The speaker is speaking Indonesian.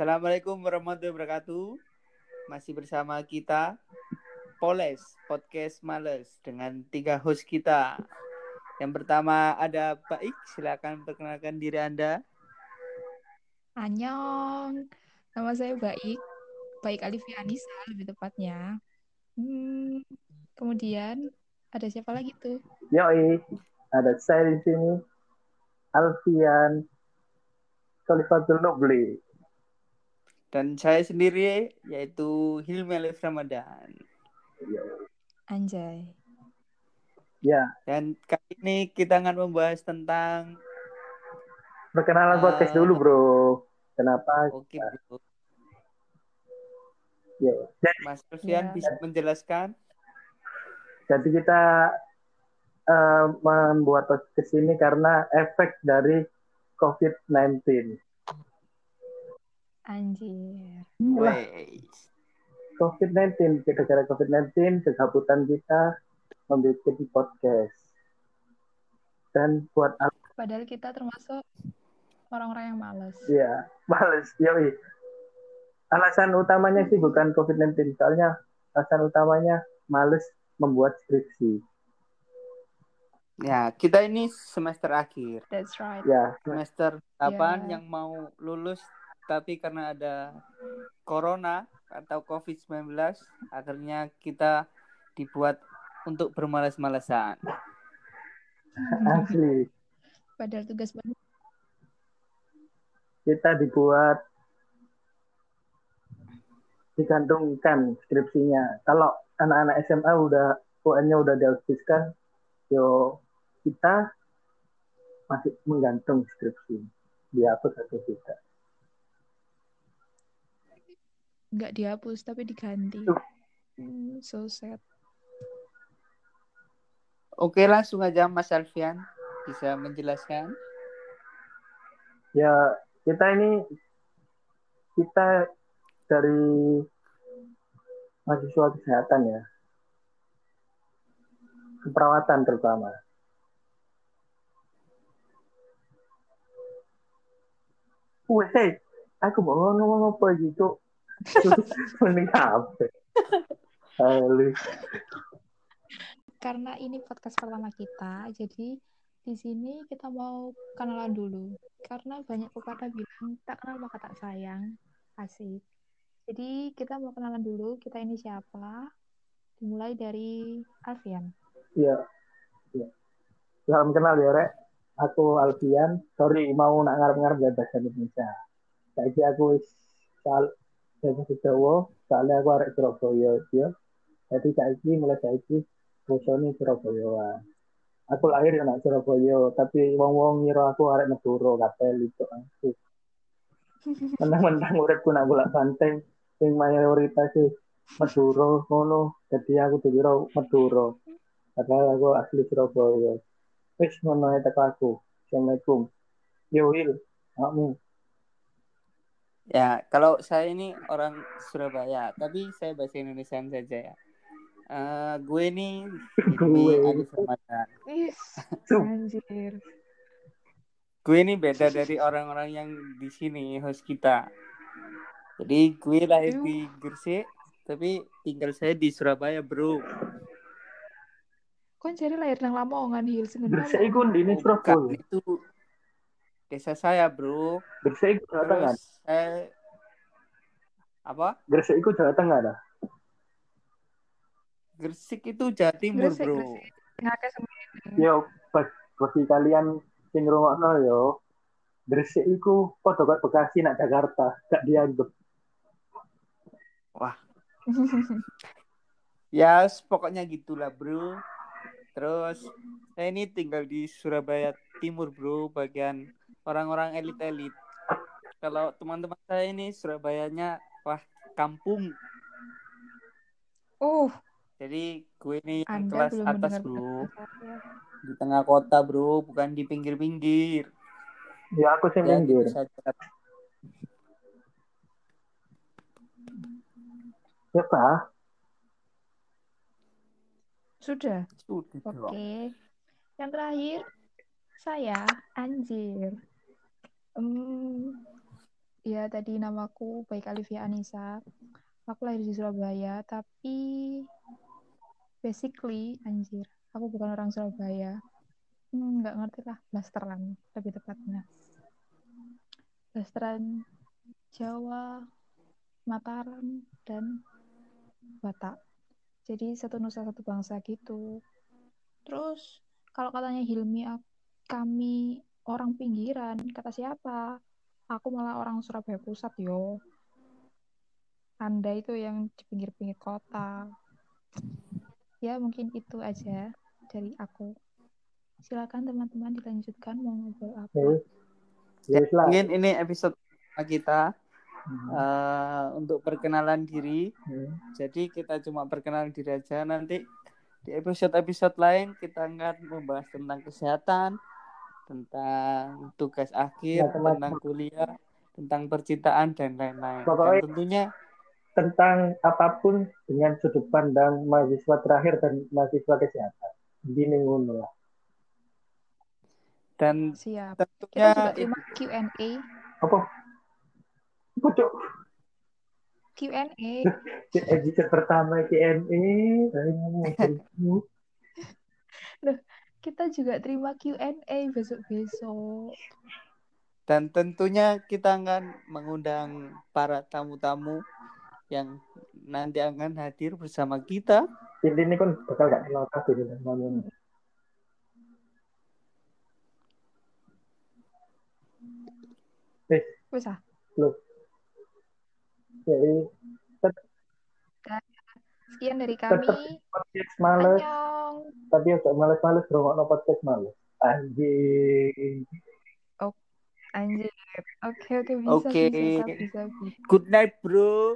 Assalamualaikum warahmatullahi wabarakatuh. Masih bersama kita Poles Podcast Males dengan tiga host kita. Yang pertama ada Baik, silakan perkenalkan diri Anda. Anyong, nama saya Baik, Baik Alifianisa lebih tepatnya. Hmm, kemudian ada siapa lagi tuh? Yoi, ada saya di sini, Alfian Khalifatul Nobli. Dan saya sendiri yaitu Hilmi Alif Ramadan. Anjay. Ya, Dan kali ini kita akan membahas tentang perkenalan Eh, podcast dulu, Bro. Kenapa? oke bro. Ya. Jadi, Mas Alfian Ya. bisa menjelaskan? jadi kita eh, membuat podcast ini karena efek dari COVID-19. Anjir. Wey. COVID-19, gara-gara COVID-19, kegabutan kita membuat podcast. Dan buat apa? Padahal kita termasuk orang-orang yang males. Ya, males. Yoi. Alasan utamanya sih bukan COVID-19, soalnya alasan utamanya males membuat skripsi. Ya, kita ini semester akhir. That's right. Ya, Semester 8 Ya. yang mau lulus tapi karena ada corona atau COVID-19 akhirnya kita dibuat untuk bermalas-malasan. asli. Padahal tugas baru. Kita dibuat digantungkan skripsinya. Kalau anak-anak SMA udah UN-nya udah dihabiskan, yo kita masih menggantung skripsi. Dihapus atau tidak. Nggak dihapus, tapi diganti. Hmm, so sad. Oke, langsung aja Mas Alfian bisa menjelaskan. Ya, kita ini kita dari mahasiswa kesehatan ya. Keperawatan terutama. Weh, aku mau ngomong apa gitu. Mending? Halo. Karena ini podcast pertama kita, jadi di sini kita mau kenalan dulu. Karena banyak pepatah bilang tak kenal maka tak sayang. Asik. Jadi kita mau kenalan dulu, kita ini siapa? Dimulai dari Alfian. Iya. Iya. Salam kenal ya, Rek. Aku Alfian. Sorry, mau nak ngarep-ngarep gak bahasa Indonesia. Saiki aku sal bahasa Jawa, soalnya aku arek Surabaya ya. Jadi saiki mulai saiki bosone Surabaya. Aku lahir ya nak Surabaya, tapi wong-wong ngira aku arek Madura kabeh itu aku. Menang-menang uripku nak bolak banteng sing mayoritas sih Madura ngono. Jadi aku dikira Madura. Padahal aku asli Surabaya. Wis ngono teko aku. Assalamualaikum. Yo Wil, kamu. Ya, kalau saya ini orang Surabaya, tapi saya bahasa Indonesia saja ya. Eh, gue ini Gue. Alif Ramadan. Anjir. Gue ini beda dari orang-orang yang di sini host kita. Jadi gue lahir di Gresik, tapi tinggal saya di Surabaya, bro. Kon jadi lahir nang Lamongan Hills Gresik iku ndine Bukan, Surabaya. itu desa saya, bro. Gresik Jawa Tengah. Terus saya apa? Gresik iku Jawa Tengah dah. Gresik itu Jawa Timur, Gresik, bro. Gresik. Yo, bagi kalian sing ngrungokno yo. Gresik iku padha karo Bekasi nak Jakarta, gak dianggap. Ya, pokoknya gitulah, bro. Terus saya ini tinggal di Surabaya Timur, bro, bagian orang-orang elit-elit. Kalau teman-teman saya ini Surabayanya, wah, kampung. Oh, Jadi gue ini yang Anda kelas atas, bro. saya. Di tengah kota, bro, bukan di pinggir-pinggir. Ya aku sing Ya, minggir. gitu saja. Ya, Pak. Sudah. Sudah. Oke. Yang terakhir, saya Anjir. Hmm, Ya, tadi namaku Baik Alivia Anissa. Aku lahir di Surabaya, tapi basically, anjir, aku bukan orang Surabaya. Hmm, nggak ngerti lah, blasteran lebih tepatnya. Blasteran Jawa, Mataram, dan Batak. Jadi satu nusa satu bangsa gitu. Terus kalau katanya Hilmi, kami orang pinggiran, kata siapa? Aku malah orang Surabaya Pusat yo. Anda itu yang di pinggir-pinggir kota. Ya mungkin itu aja dari aku. Silakan teman-teman dilanjutkan mau ngobrol apa. Ya, yes, Mungkin ini episode kita hmm. uh, untuk perkenalan diri. Hmm. Jadi kita cuma perkenalan diri aja. Nanti di episode-episode lain kita akan membahas tentang kesehatan, tentang tugas akhir, ya, tentang kuliah, tentang percintaan dan lain-lain. Pokoknya dan tentunya tentang apa pun dengan sudut pandang mahasiswa terakhir dan mahasiswa kesehatan. Gini ngono lah. Dan Siap. tentunya kita juga terima Q&A. Apa? Pucuk. Q&A. Episode pertama Q&A. Loh, kita juga terima Q&A besok-besok. Dan tentunya kita akan mengundang para tamu-tamu yang nanti akan hadir bersama kita. Ini kan bakal gak kenal kasih namanya. Eh, bisa. Loh. Jadi, sekian dari kami. Podcast males. Tapi untuk males-males no podcast males. Anjing. Oh, anjing. Oke, okay, oke okay, bisa, okay. bisa, bisa, bisa. Good night, bro.